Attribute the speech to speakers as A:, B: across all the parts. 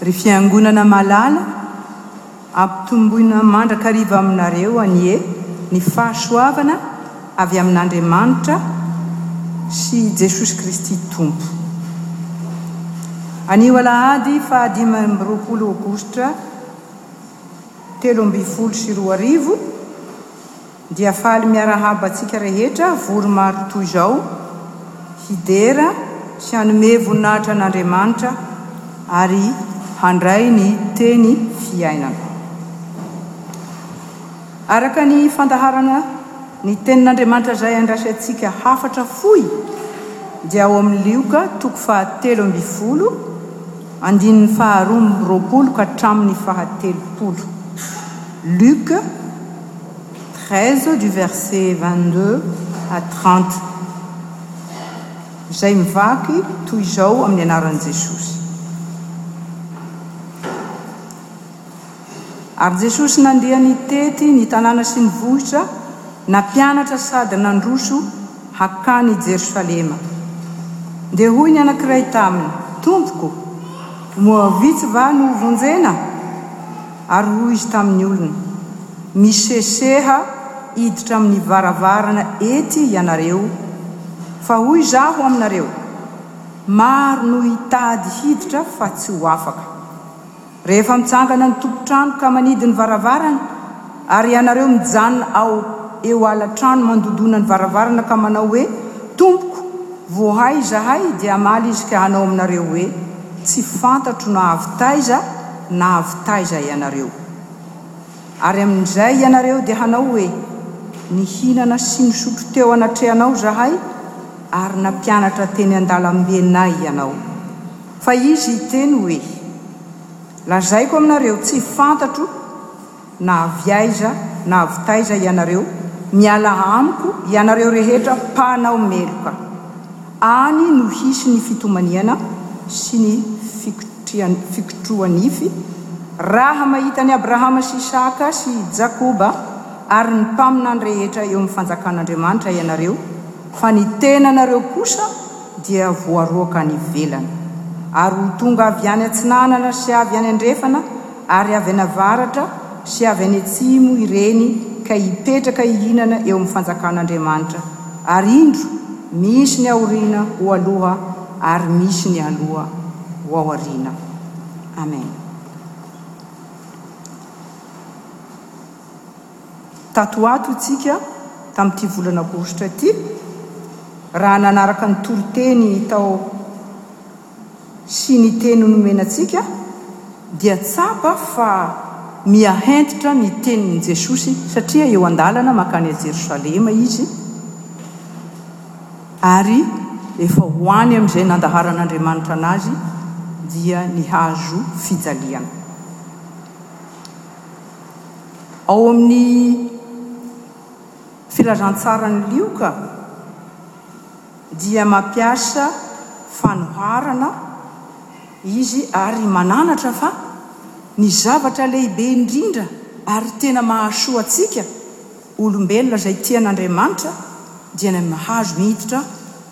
A: Ry Fiangonana malala, ampitomboina mandrakariva aminareo anie ny fahasoavana avy amin'Andriamanitra sy Jesosy Kristy Tompo. Anio Alahady faha dimy amby roapolo Aogositra telo ambin'ny folo sy roa arivo, Dia faly miarahaba antsika rehetra vory maro toy izao hidera sy hanome voninahitra an'Andriamanitra ary handray ny Teny fiainana. Araka ny fandaharana ny Tenin'Andriamanitra izay andraisantsika hafatra fohy dia ao amin'ny Lioka toko fahatelo ambin'ny folo andininy faharoa amby roapolo ka hatramin'ny fahatelopolo. Luc. treize du verset vingt deux à trente izay mivaky toy izao amin'ny anaran'i Jesosy. Ary Jesosy nandeha nitety ny tanàna sy ny vohitra nampianatra sady nandroso hakany Jerosalema. Dia hoy ny anankiray taminy, Tompoko, moa vitsy va no hovonjena? Ary hoy izy tamin'ny olona, Miseseha hiditra amin'ny varavarana ety ianareo, fa hoy izaho aminareo, Maro no hitady hiditra fa tsy ho afaka. Rehefa mitsangana ny tompon-trano ka manidy ny varavarana, ary ianareo mijanona ao eo ala-trano mandodona ny varavarana ka manao hoe, Tompoko, voahay izahay, dia hamaly izy ka hanao aminareo hoe, Tsy fantatro na avy taiza, na avy taiza ianareo. Ary amin'izay ianareo dia hanao hoe, Nihinana sy nisotro teo anatrehanao izahay ary nampianatra teny an-dalambenay ianao. Fa Izy hiteny hoe, Lazaiko aminareo, tsy fantatro. na avy aiza na avy taiza ianareo, miala amiko ianareo rehetra mpanao meloka. Any no hisy ny fitomaniana sy ny fikotroha-nify, raha mahita an'i Abrahama sy Isaka sy i Jakoba ary ny mpaminany rehetra eo amin'ny fanjakan'Andriamanitra ianareo, fa ny tenanareo kosa dia voaroaka any ivelany. Ary ho tonga avy any atsinanana sy avy any andrefana ary avy any avaratra sy avy any atsimo ireny ka hipetraka hihinana eo amin'ny fanjakan'Andriamanitra, ary indro, misy ny aoriana ho aloha ary misy ny aloha ho ao aoriana. Amen. Tato ho ato isika tamin'ity volana Aogositra ity, raha nanaraka ny toriteny tao, sy ny teny nomena antsika dia tsapa fa miha-hentitra ny tenin'i Jesosy satria eo an-dalana mankany à Jerosalema Izy ary efa ho any amin'izay nandaharan'Andriamanitra an'Azy dia ny hazo fijaliana. Ao amin'ny Filazantsaran'i Lioka, dia mampiasa fanoharana izy ary mananatra fa ny zavatra lehibe indrindra ary tena mahasoa antsika olombelona izay tia an'Andriamanitra dia ny mahazo miditra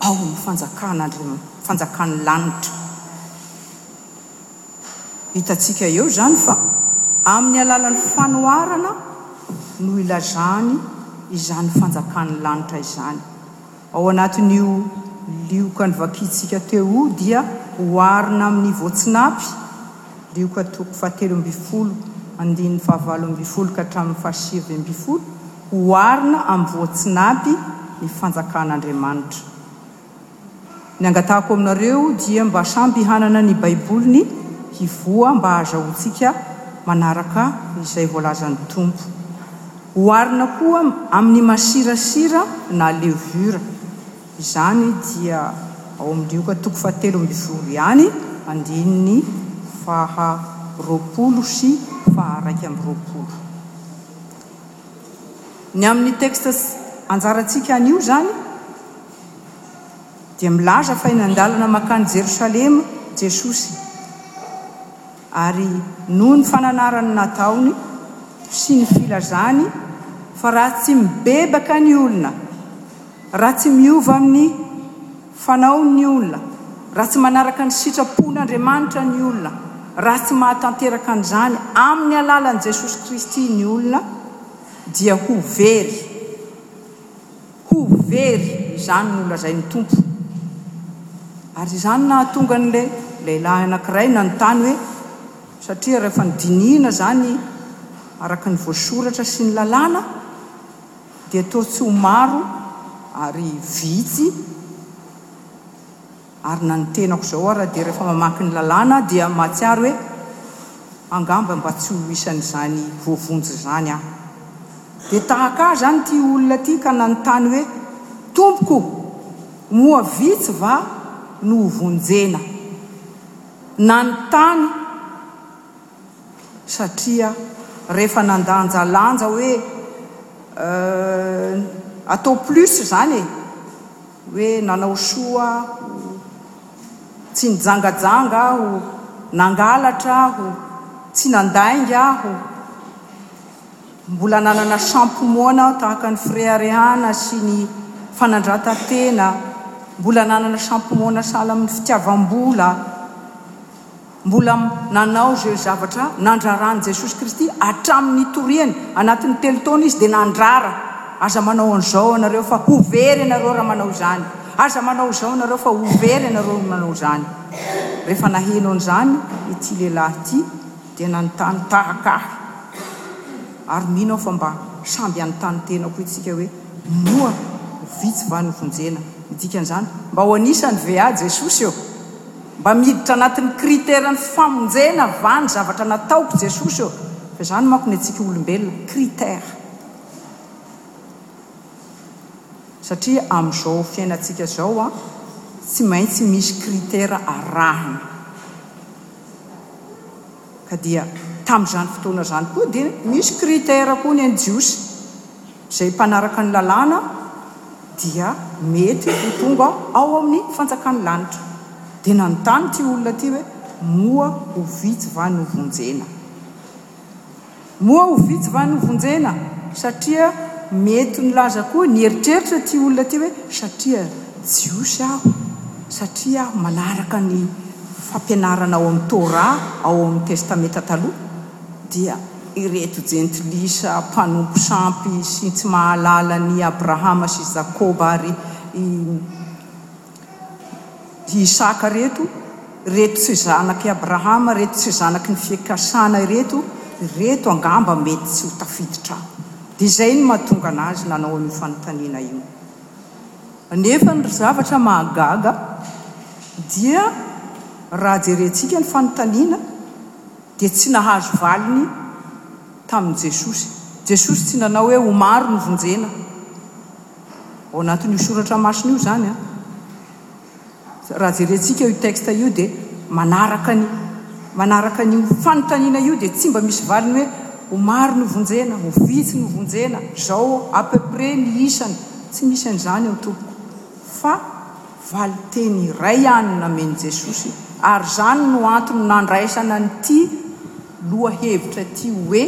A: ao amin'ny fanjakan'Andriamanitra, fanjakan'ny lanitra. Hitantsika eo izany fa amin'ny alalan'ny fanoharana no ilazany izany fanjakan'ny lanitra izany. Ao anatin'io lioka novakiantsika teo io dia oharina amin'ny voatsinapy, lioka toko fahatelo ambin'ny folo, andininy fahavalo ambin'ny folo ka hatramin'ny fahasivy ambin'ny folo, oharina amin'ny voatsinapy ny fanjakan'Andriamanitra. Ny angatahako aminareo dia mba samby hanana ny Baiboliny hivoha mba hahazahoantsika manaraka izay voalazan'ny Tompo. Oharina koa amin'ny masirasira na levure. Izany dia ao amin'ny lioka toko fahatelo ambin'ny folo ihany, andininy faha roapolo sy faha iraika amby roapolo. Ny amin'ny textes anjarantsika anio izany dia milaza fa eny an-dalana mankany Jerosalema Jesosy. Ary noho ny fananarany nataony sy ny filazany fa raha tsy mibebaka ny olona, raha tsy miova amin'ny fanaony ny olona, raha tsy manaraka ny sitrapon'Andriamanitra ny olona, raha tsy mahatanteraka an'izany amin'ny alalan'i Jesosy Kristy ny olona, dia ho very. Ho very izany no lazain'ny Tompo. Ary izany nahatonga an'ilay lehilahy anankiray nanontany hoe, Satria rehefa nodinihina izany araka ny voasoratra sy ny lalàna, dia toa tsy ho maro ary vitsy Ary na ny tenako izao ara dia rehefa mamaky ny lalàna aho dia mahatsiaro hoe angamba mba tsy ho isan'izany voavonjy izany aho. Dia tahaka ahy izany ity olona ity ka nanontany hoe, Tompoko, moa vitsy va no ho vonjena? Nanontany satria rehefa nandanjalanja hoe, euh, atao plus izany e! Hoe nanao soa aho, tsy nijangajanga aho, nangalatra aho, tsy nandainga aho, mbola nanana champ-poumon aho tahaka ny fireharehana sy ny fanandratan-tena, mbola nanana champ-poumon sahala amin'ny fitiavam-bola. Mbola nanao izay zavatra nandraran'i Jesosy Kristy hatramin'ny nitoriany, anatin'ny telo taona Izy dia nandrara. Aza manao an'izao ianareo fa ho very ianareo raha manao izany. Aza manao izao ianareo fa ho very ianareo raha manao izany. Rehefa naheno an'izany ity lehilahy ity dia nanontany tahaka ahy. Ary mino aho fa mba samby hanontany tena koa isika hoe, Moa ho vitsy va no vonjena? Ny dikan'izany, mba ho anisany ve ahy Jesosy ô? Mba miditra anatin'ny critère ny famonjena va ny zavatra nataoko Jesosy ô? Fa izany manko ny antsika olombelona, critère. Satria amin'izao fiainantsika izao an, tsy maintsy misy critère arahina. Ka dia tamin'izany fotoana izany koa dia misy critère koa ny an'ny Jiosy, izay mpanaraka ny lalàna dia mety ho tonga ao amin'ny fanjakan'ny lanitra. Dia nanontany ity olona ity hoe moa ho vitsy va no vonjena? Moa ho vitsy va no vonjena satria mety nilaza koa nieritreritra ity olona ity hoe satria jiosy aho, satria aho manaraka ny fampianarana ao amin'ny Torah ao amin'ny Testamenta Taloha dia ireto jentilisa mpanompo sampy sy tsy mahalala an'i Abrahama sy Jakoba ary i Ry Isaka reto, ireto tsy zanak'i Abrahama, ireto tsy zanaky ny fikasana ireto, ireto angamba mety tsy ho tafiditra aho. Dia izay no mahatonga an'azy nanao an'io fanontaniana io. Anefa ny zavatra mahagaga dia raha jerentsika ny fanontaniana dia tsy nahazo valiny tamin'i Jesosy. Jesosy tsy nanao hoe ho maro ny vonjena. Ao anatin'io soratra masina io izany an. Raha jerentsika io texte io dia manaraka ny manaraka an'io fanontaniana io dia tsy mba misy valiny hoe ho maro no vonjena, ho vitsy no vonjena, izao à peu près ny isany. Tsy misy an'izany ao tompoko. Fa valinteny iray ihany namen'i Jesosy ary izany no antony nandraisana an'ity lohahevitra ity hoe.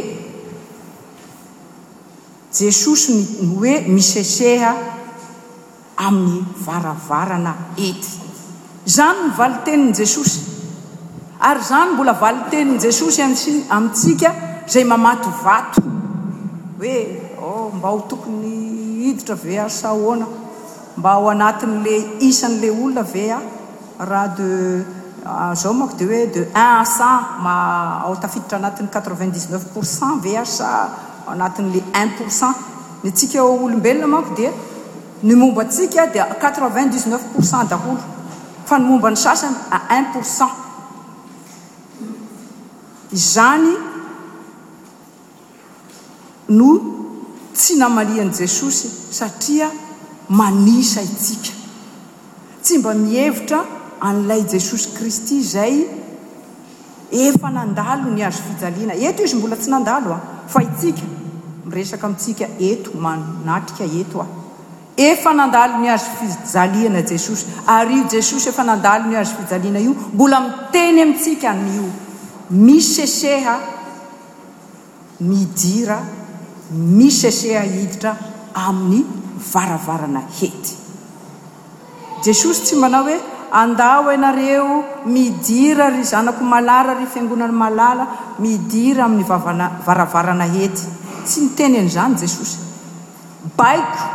A: Jesosy ny hoe miseseha amin'ny varavarana ety. Izany no valin-tenin'i Jesosy. Ary izany mbola valin-tenin'i Jesosy amintsika izay mamato vato hoe oh mba ho tokony hiditra ve aho sa ahoana? Mba ao anatin'ilay isan'ilay olona ve aho? Raha de zao manko dia hoe de un à cent ma ao tafiditra anatin'ny quatre-vingt-dix-neuf pour cent ve aho sa Ao anatin'ilay un pour cent, ny antsika olombelona manko dia ny momba antsika dia quatre vingt dix neuf pour cent daholo, fa ny momba ny sasany à un pour cent. Izany no tsy namalian'i Jesosy satria manisa itsika. Tsy mba mihevitra an'ilay Jesosy Kristy izay efa nandalo ny hazo fijaliana. Eto Izy mbola tsy nandalo a! Fa itsika, miresaka amintsika eto, manatrika eto aho. Efa nandalo ny hazo fijaliana Jesosy, ary io Jesosy efa nandalo ny hazo fijaliana io mbola miteny amintsika anio, Miseseha! Midira, miseseha hiditra amin'ny varavarana hety. Jesosy tsy manao hoe, Andao ianareo, midira ry zanako malala, ry fiangonana malala, midira amin'ny vavana, varavarana hety. Tsy niteny an'izany Jesosy. Baiko,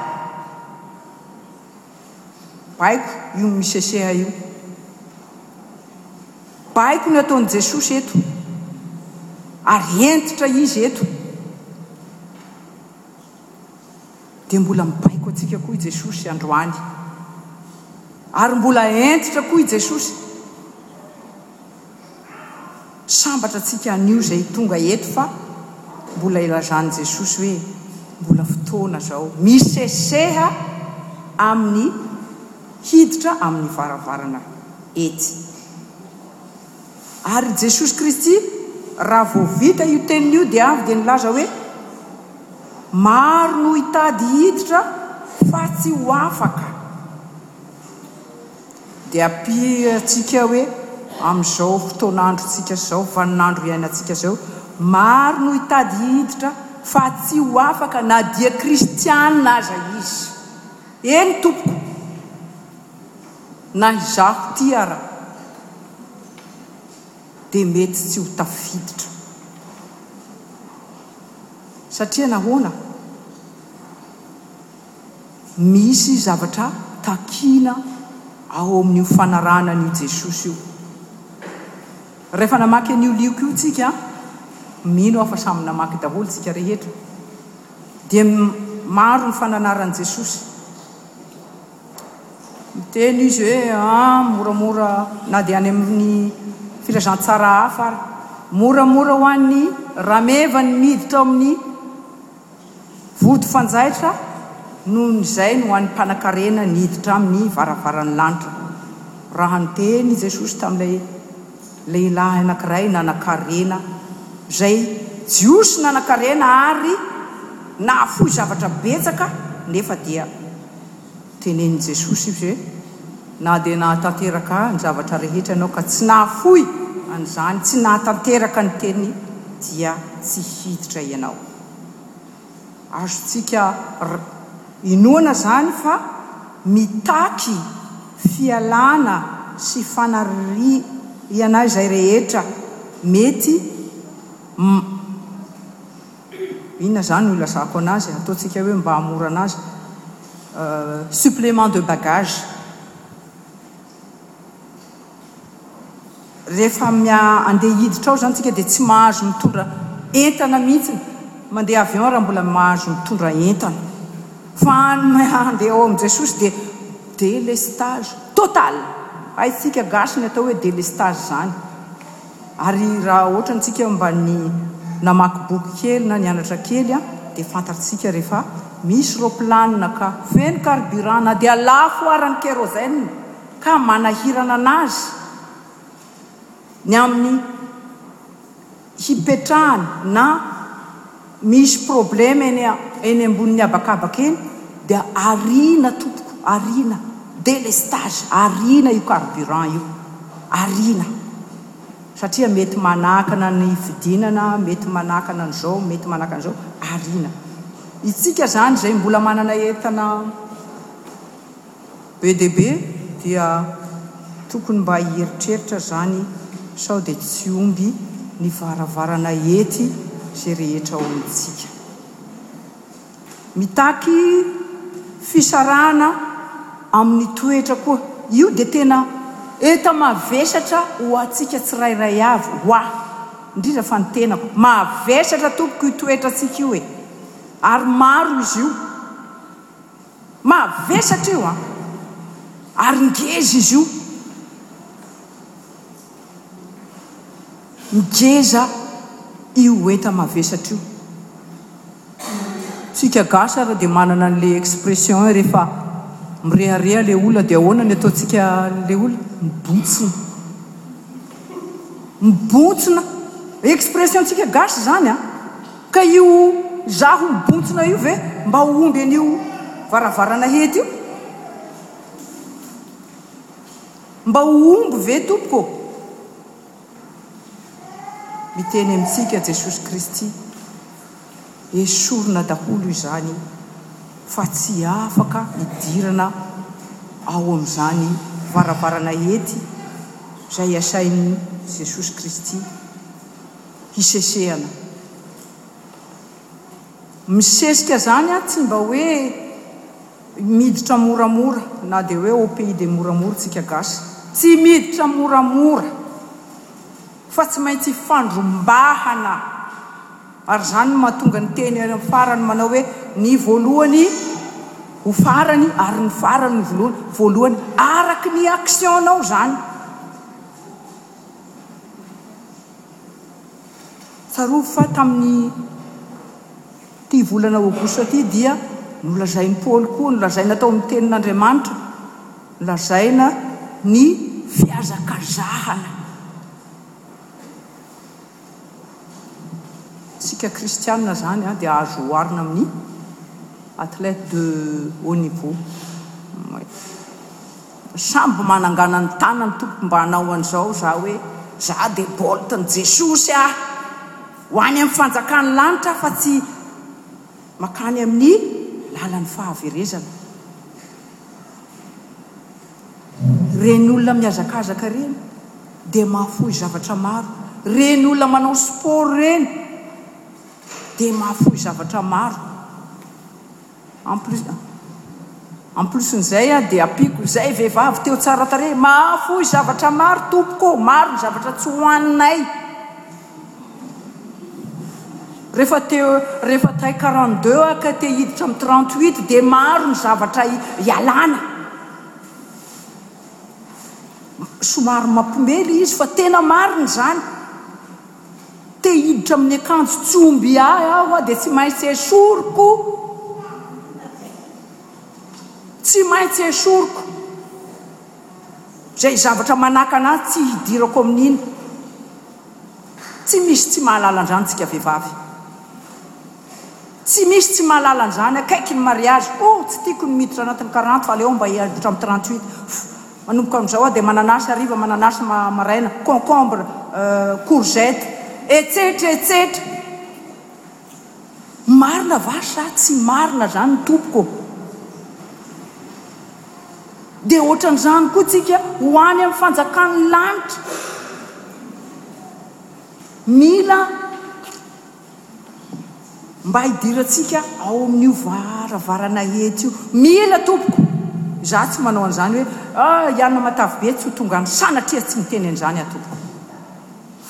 A: baiko io miseseha io. Baiko ny ataon'i Jesosy eto ary hentitra Izy eto. Dia mbola mibaiko antsika koa i Jesosy androany. Ary mbola hentitra koa i Jesosy. Sambatra antsika anio izay tonga eto fa mbola ilazan'i Jesosy hoe mbola fotoana izao miseseha amin'ny. hiditra amin'ny varavarana etsy. Ary Jesosy Kristy raha vao vita io teniny io dia avy dia nilaza hoe, Maro no hitady hiditra fa tsy ho afaka. Dia ampiantsika hoe amin'izao fotoan'androntsika izao, vanin'andro iainantsika izao, maro no hitady hiditra fa tsy ho afaka na dia kristiana aza izy. Eny tompoko na izaho ty ara dia mety tsy ho tafiditra satria nahoana misy zavatra takiana ao amin'io fanarahana an'io Jesosy io. Rehefa namaky an'io lioko io tsika mino aho fa samy namaky daholo tsika rehetra. Dia maro ny fananaran'i Jesosy. Miteny izy hoe an, moramora na dia any amin'ny filazantsara hafa ary. Moramora ho an'ny rameva ny miditra ao amin'ny vody fanjaitra noho ny izay ny ho an'ny mpanankarena niditra amin'ny varavaran'ny lanitra. Raha niteny i Jesosy tamin'ilay. Lehilahy anankiray nanankarena, izay Jiosy nanankarena ary nahafoy zavatra betsaka, nefa dia tenenin'i Jesosy izy hoe, Na dia nahatanteraka ny zavatra rehetra ianao ka tsy nahafoy an'izany, tsy nahatanteraka ny teniny, dia tsy hiditra ianao. azontsika inoana izany fa mitaky fialana sy fanaririana izay rehetra mety inona izany no ilazako anazy e, ataontsika hoe mba hamorana azy, supplément de bagage. Rehefa mia andeha hiditra ao izany tsika dia tsy mahazo mitondra entana mihitsy ny mandeha avion raha mbola mahazo mitondra entana. Fa ny mia andeha ao amin'i Jesosy dia délestage total. Hay tsika gasy ny atao hoe délestage izany. Ary raha hoatra antsika mba ny namaky boky kely na nianatra kely an, dia fantatrtsika re fa misy roplanina ka, feno carburant na dia lafo ara ny kérosène ka manahirana anazy ny amin'ny hipetrahany na Misy problème eny a eny ambonin'ny habakabaka eny dia ariana tompoko ariana délestage ariana io carburant io ariana satria mety manakana ny fidinana mety manakana an'izao mety manakana an'izao ariana itsika zany zay mbola manana entana Be dia be dia tokony mba hieritreritra zany sao dia tsy omby ny varavarana ety ze rehetra ao amintsika. Mitaky fisarahana amin'ny toetra koa io dia tena eta mavesatra ho antsika tsirairay avy ho ahy indrindra fa ny tenako mavesatra tompoko io toetra tsika io e ary maro izy io. Mavesatra io an! Ary ngeza izy io. Ngeza io eta mavesatra io. Tsika gasy ary dia manana anle expression hoe rehefa mirehareha le olona dia ahoana ny ataontsika anle olona? Mibontsina. Mibontsina. Expression tsika gasy izany an! Ka io zaho mibontsina io ve mba ho omby an'io varavarana hety io? Mba ho omby ve tompoko ô? Miteny amintsika Jesosy Kristy, esorina daholo izany fa tsy afaka hidirana ao amin'izany varavarana hety izay asain'i Jesosy Kristy. hisesehana. Misesika izany aho tsy mba hoe miditra moramora na dia hoe au pays de moramora tsika gasy. Tsy miditra moramora fa tsy maintsy ifandrombahana ary izany no mahatonga ny teny any farany manao hoe ny voalohany ho farany ary ny farany ho volohany voalohany araky ny action nao izany. Tsarovy fa tamin'ity volana Aogositra ity dia nolazain'i Paoly koa, nolazaina tao amin'ny Tenin'Andriamanitra, nolazaina ny fihazakazahana isika kristiana izany dia azo oharina amin'ny athlète de haut niveau. Sambo manangana ny tanany tompoko mba hanao an'izao za hoe za dia bolt ny jesosy ah ho any amin'ny fanjakan'ny lanitra aho fa tsy makany amin'ny lalan'ny fahaverezana ireny olona mihazakazaka ireny dia mahafoy zavatra maro ireny olona manao sport ireny dia mahafoy zavatra maro En plus nizay dia ampiako izay vehivavy teo tsara tarehy mahafoy zavatra maro tompoko ô! maro ny zavatra tsy hohaninay rehefa teo rehefa tay quarante deux ah ka te hiditra amin'ny trente huit dia maro ny zavatra ialana somary mampiomehy ilay izy fa tena marina izany Te hiditra amin'ny akanjo tsy omby ahy aho dia tsy maintsy esoriko tsy maintsy esoriko izay zavatra manakana ahy tsy hidirako amin'iny tsy misy tsy mahalala an'izany tsika vehivavy tsy misy tsy mahalala an'izany akaiky ny mariazy oh tsy tiako ny miditra anatin'ny quarante fa aleo aho mba hiditra amin'ny trente huit Manomboka amin'izao aho dia mananasy hariva, mananasy maraina, concombre, courgette, etsetra etsetra. Marina va sa tsy marina izany tompoko ô? Dia ohatran'izany koa tsika ho any amin'ny fanjakan'ny lanitra. Mila. Mba hidirantsika ao amin'io varavarana hetsy io. Mila tompoko! Izaho tsy manao an'izany hoe ah i Anna matavy be tsy ho tonga any sanatria tsy miteny an'izany aho tompoko.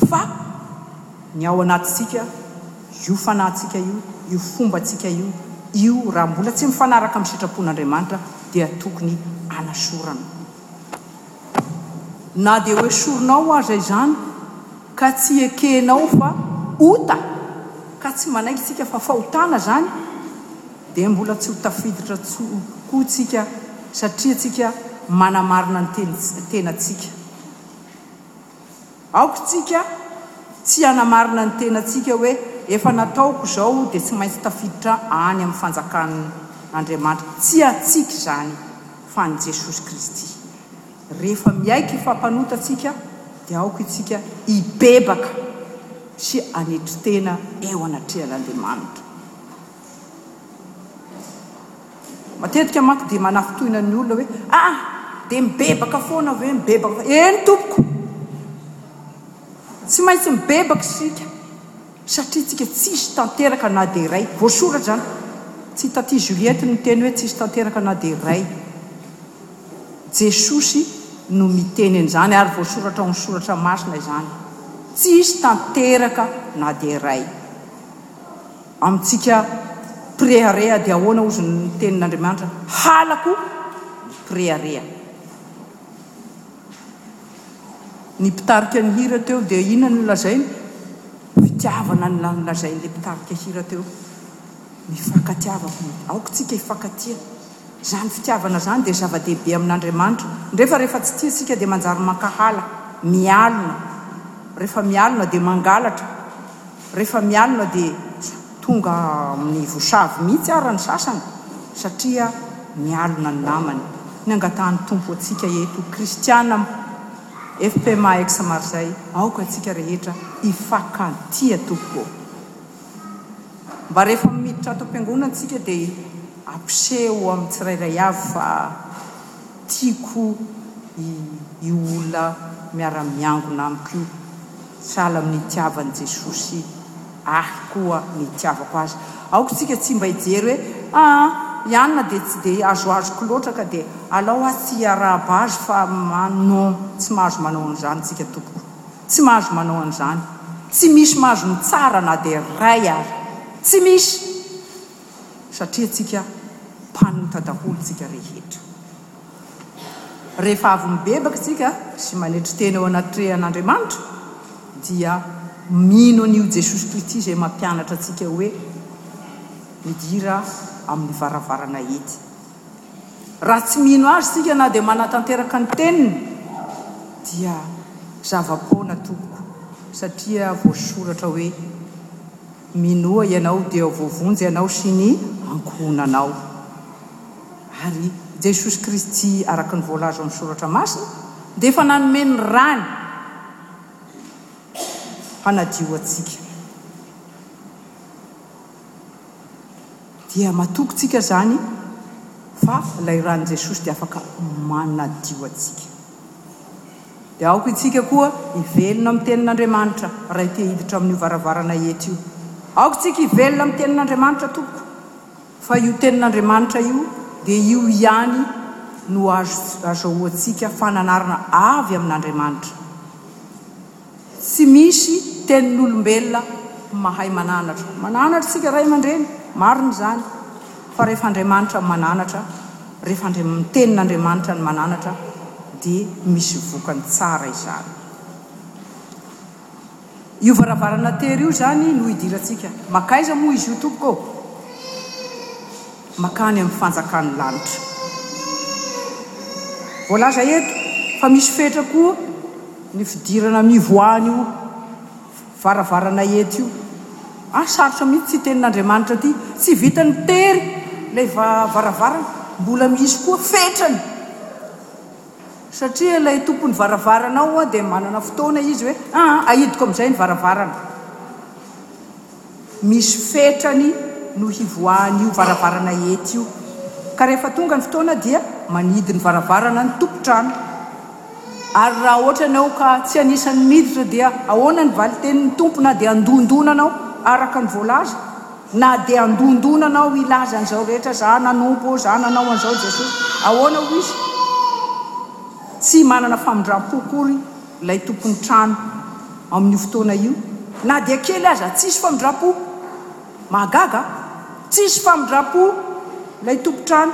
A: Fa ny ao anatintsika, io fanahintsika io, io fombantsika io, io raha mbola tsy mifanaraka amin'ny sitrapon'Andriamanitra dia tokony hanasorana. Na dia hoesorinao aza izany ka tsy ekenao fa ota ka tsy manaiky isika fa fahotana izany dia mbola tsy ho tafiditra koa isika satria isika manamarina ny tenantsika. Aoka isika tsy hanamarina ny tenantsika hoe, Efa nataoko izao dia tsy maintsy tafiditra any amin'ny fanjakan' Andriamanitra. Tsy antsika izany fa an'i Jesosy Kristy. Rehefa miaiky io fampanota antsika dia aoka isika hibebaka sy hanetry tena eo anatrehan'Andriamanitra. Matetika manko dia manafintohina ny olona hoe ah! dia mibebaka foana ve? Mibebaka foana. Eny tompoko! Tsy maintsy mibebaka isika satria isika tsy hisy tanteraka na dia iray. Voasoratra izany. Tsy taty Juliette no niteny hoe tsy hisy tanteraka na dia iray. Jesosy no miteny an'izany ary voasoratra ao amin'ny soratra masina izany. Tsy hisy tanteraka na dia iray. Amintsika mpirehareha dia ahoana hozy ny tenin'Andriamanitra, Halako ny mpirehareha. Ny mpitarika ny hira teo dia inona no lazainy? Fitiavana no lazain'ilay mpitarika hira teo. Mifankatiavako ny, aoka tsika hifankatia. Izany fitiavana izany dia zava-dehibe amin'Andriamanitra. Ndrefa rehefa tsy tia tsika dia manjary mankahala, mialona. Rehefa mialona dia mangalatra. Rehefa mialona dia tonga amin'ny vosavy mihitsy ara ny sasany satria mialona ny namany. Ny angatahan'ny Tompo antsika eto Kristiana FPM Aix Marseille aoka antsika rehetra hifakantia tompoko ô. Mba rehefa miditra ato am-piangonana antsika dia ampiseho amin'ny tsirairay avy fa tiako io olona miara-miangona amiko io. Sahala amin'ny nitiavan'i Jesosy ahy koa nitiavako azy. Aoka isika tsy mba hijery hoe, aa, i Anna dia tsy dia azoazoko loatra ka dia alao aho tsy hiarahaba azy fa ma, non, tsy mahazo manao an'izany isika tompoko. Tsy mahazo manao an'izany. Tsy misy mahazo mitsara na dia iray ary. Tsy misy! Satria antsika mpanota daholo isika rehetra. Rehefa avy mibebaka isika sy manetry tena eo anatrehan'Andriamanitra dia mino an'io Jesosy Kristy izay mampianatra antsika hoe midira amin'ny varavarana hety. Raha tsy mino Azy isika na dia manatanteraka ny Teniny dia zava-poana tompoko satria voasoratra hoe minoa ianao dia ho voavonjy ianao sy ny ankohonanao. Ary i Jesosy Kristy, araka ny voalaza ao amin'ny Soratra Masina, dia efa nanome ny Rany hanadio antsika. Dia matoky tsika izany fa ilay Ran'i Jesosy dia afaka manadio antsika. Dia aoka itsika koa hivelona amin'ny Tenin'Andriamanitra raha te hiditra amin'io varavarana hety io. Aoka itsika hivelona amin'ny Tenin'Andriamanitra, tompoko. Fa io Tenin'Andriamanitra io dia io ihany no azo azahoantsika fananarana avy amin'Andriamanitra. Tsy misy tenin'olombelona mahay mananatra. Mananatra isika ray aman-dreny, marina izany, fa rehefa Andriamanitra no mananatra, rehefa Andriam-, ny Tenin'Andriamanitra no mananatra dia misy vokany tsara izany. Io varavarana tery io izany no hidirantsika. Mankaiza moa izy io tompoko ô? Mankany amin'ny fanjakan'ny lanitra. Voalaza eto fa misy fetra koa ny fidirana mivoaha an'io varavarana eto io. Ah, sarotra mihitsy ity tenin'Andriamanitra ity. Tsy vitan'ny tery ilay varavarana, mbola misy koa fetrany. Satria ilay tompon'ny varavarana ao dia manana fotoana izy hoe aa ahidiko amin'izay ny varavarana. Misy fetrany no hivoahan'io varavarana ety io. Ka rehefa tonga ny fotoana dia manidy ny varavarana ny tompon-trano. Ary raha ohatra ianao ka tsy anisan'ny miditra dia ahoana ny valin-tenin'ny tompo na dia handondona anao araka ny voalaza? Na dia handondona anao hilaza an'izao rehetra za nanompo ô, za nanao an'izao Jesosy, ahoana hoy izy? Tsy manana famindram-po akory ilay tompon'ny trano amin'io fotoana io, na dia kely aza, tsisy famindram-po. Mahagaga a! Tsisy famindram-po ilay tompon-trano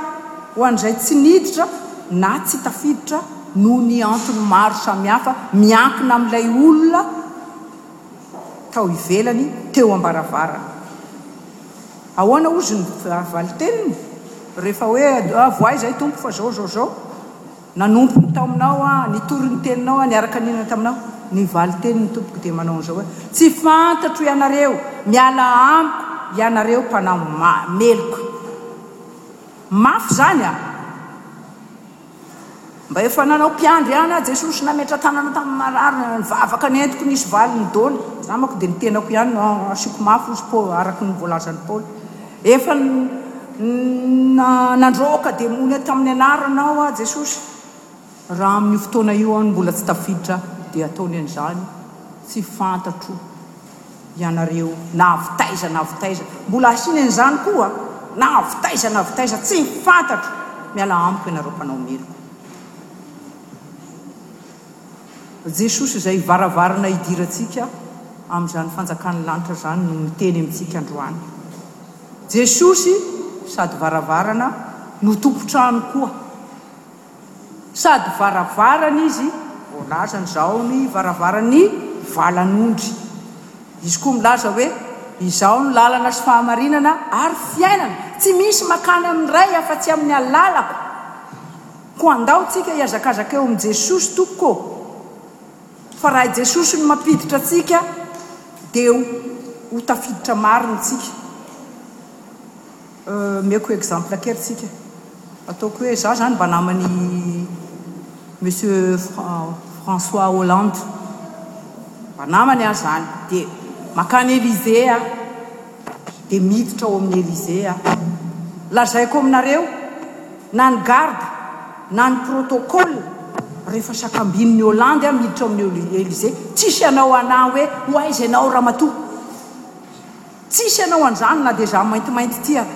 A: ho an'izay tsy niditra na tsy tafiditra noho ny antony maro samihafa miankina amin'ilay olona. tao ivelany teo am-baravarana. Ahoana hozy ny valin-teniny rehefa hoe, Avoahy izay Tompo fa izao, izao, izao. Nanompo tao aminao aho, nitory ny teninao aho, niaraka nihinana taminao. Ny valin-tenin'ny Tompoko dia manao an'izao hoe, Tsy fantatro ianareo, miala amiko ianareo mpanahy meloka. Mafy izany an! Mba efa nanao mpiandry ihany aho Jesosy sy nametra-tanana tamin'ny marary nivavaka nentiko nisy valiny dôly za manko dia ny tenako ihany no asiako mafy hozy Paoly araka ny voalazan'i Paoly efa nandrôka demony tamin'ny anaranao aho Jesosy raha amin'io fotoana io aho no mbola tsy tafiditra dia ataony an'izany tsy fantatro ianareo na avy taiza na avy taiza mbola hahiny an'izany koa na avy taiza na avy taiza tsy fantatro miala amiko ianareo mpanao meloka Jesosy izay varavarana hidirantsika amin'izany fanjakan'ny lanitra izany no miteny amintsika androany Jesosy sady varavarana no tompon-trano koa. Sady varavarana izy vao laza ny zao ny varavarany ny valan'ondry. Izy koa milaza hoe izao no lalana sy fahamarinana ary fiainana, tsy misy makany amin'ny Ray afa tsy amin'ny alalako. Koa andao tsika hihazakazaka eo amin'i Jesosy tompoko ô! Fa raha i Jesosy no mampiditra antsika dia ho tafiditra marina tsika. Omeko exemple kely tsika. Ataoko hoe za zany mba naman'i Monsieur François Hollande. Mba namany aho zany. Dia makany Elysée aho. Dia miditra ao amin'ny Elysée aho. Lazaiko aminareo, na ny garde, na ny protocole, rehefa sakambin'ny Hollande aho miditra ao amin'ny Elysée, tsisy hanao anah hoe ho aiza ianao ramatoa. Tsisy ianao anzany na dia za maintimainty ty ary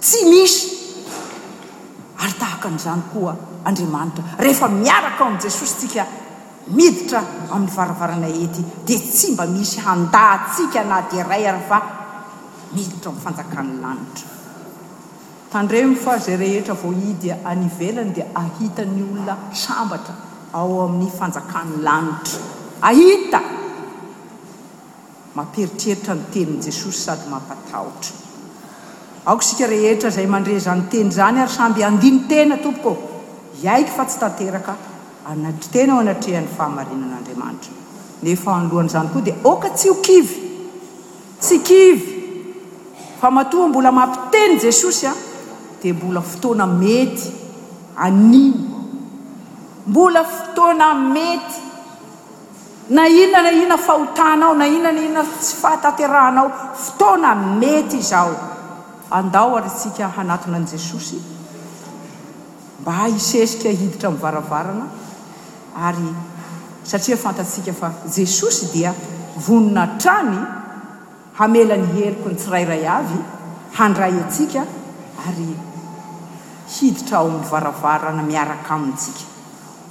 A: tsy misy ary tahaka anzany koa Andriamanitra rehefa miaraka ao am Jesosy tsika miditra aminy varavaranay ety dia tsy mba misy handà atsika na dia ray ary fa miditra ao am fanjakany lanitra. Tandremo fa zay rehetra voahidy any ivelany dia ahita ny olona sambatra ao aminy fanjakany lanitra ahita. Mampieritreritra ny tenin'i Jesosy sady mampatahotra. Aoka isika rehetra izay mandre izany teny izany ary samby handini-tena, Tompoko ô, hiaiky fa tsy tanteraka anatr tena eo anatrehan'ny fahamarinan'Andriamanitra. Nefa anoloan'izany koa dia aoka tsy ho kivy. Tsy kivy fa matoa mbola mampiteny Jesosy an, dia mbola fotoana mety anio. Mbola fotoana mety. Na inona na inona fahotanao, na inona na inona tsy fahatanterahanao, fotoana mety izao. Andao ary isika hanatona an'i Jesosy mba hisesika hiditra amin'ny varavarana ary satria fantatsika fa Jesosy dia vonona hatrany. Hamela ny heriko ny tsirairay avy handray antsika ary hiditra ao amin'ny varavarana miaraka amintsika.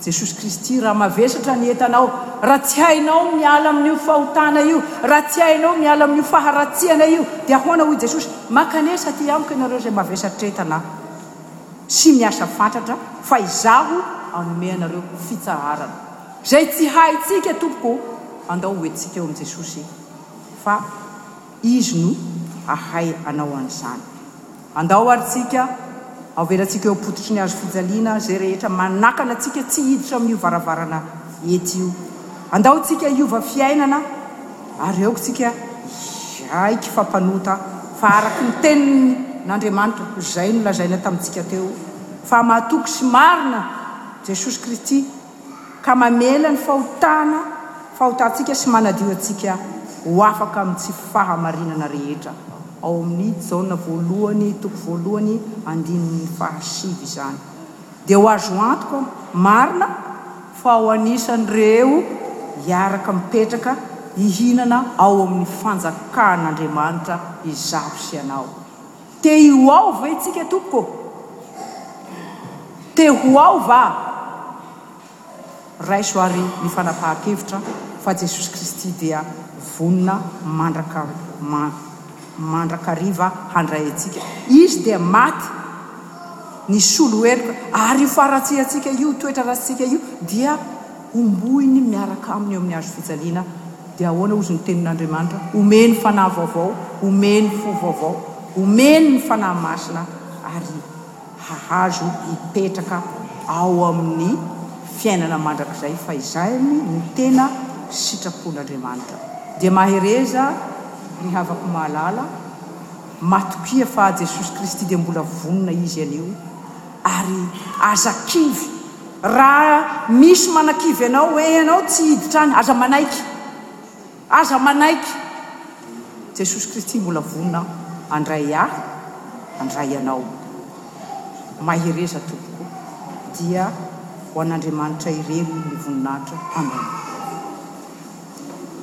A: Jesosy Kristy, raha mavesatra ny entanao, raha tsy hainao miala amin'io fahotana io, raha tsy hainao miala amin'io faharatsiana io, dia ahoana? Hoy Jesosy, Mankanesa aty amiko ianareo izay mavesatr'entana sy miasa fatratra, fa Izaho hanome anareo fitsaharana. Izay tsy haintsika, tompoko, andao hoentintsika eo amin'i Jesosy fa Izy no hahay hanao an'izany. Andao ary tsika avelantsika eo am-pototry ny Hazo fijaliana izay rehetra manakana antsika tsy hiditra amin'io varavarana ety io. Andao tsika hiova fiainana ary aoka tsika hiaiky fa mpanota fa araky ny tenin'Andriamanitra izay nolazaina tamintsika teo fa mahatoky sy marina Jesosy Kristy ka mamela ny fahotana fahotantsika sy manadio antsika ho afaka amin'ny tsy fahamarinana rehetra, ao amin'ny Jaona voalohany toko voalohany andininy fahasivy izany, dia ho azo antoka marina fa ho anisan'ireo hiaraka mipetraka hihinana ao amin'ny fanjakan'Andriamanitra izaho sy ianao. Te ho ao ve tsika tompoko? Te ho ao va? Raiso ary ny fanapahan-kevitra fa Jesosy Kristy dia vonona mandraka mandrakariva handray antsika. Izy dia maty nisolo heloka ary io faharatsiantsika io, io toetra ratsitsika io dia. Homboiny miaraka aminy eo amin'ny hazofijaliana, dia ahoana hozy ny tenin'Andriamanitra? Homeny fanahy vaovao, homeny fo vaovao, homeny ny Fanahy Masina, ary hahazo hipetraka ao amin'ny fiainana mandrakizay, fa izany no tena sitrapon'Andriamanitra. Dia mahereza, ry havako mahalala, matokia fa Jesosy Kristy dia mbola vonona Izy anio, Ary aza kivy. Raha misy manakivy anao hoe ianao tsy hiditra any, aza manaiky. Aza manaiky. Jesosy Kristy mbola vonona handray ahy, handray anao. Mahereza tompoko. Dia ho an'Andriamanitra irery ny voninahitra. Amen.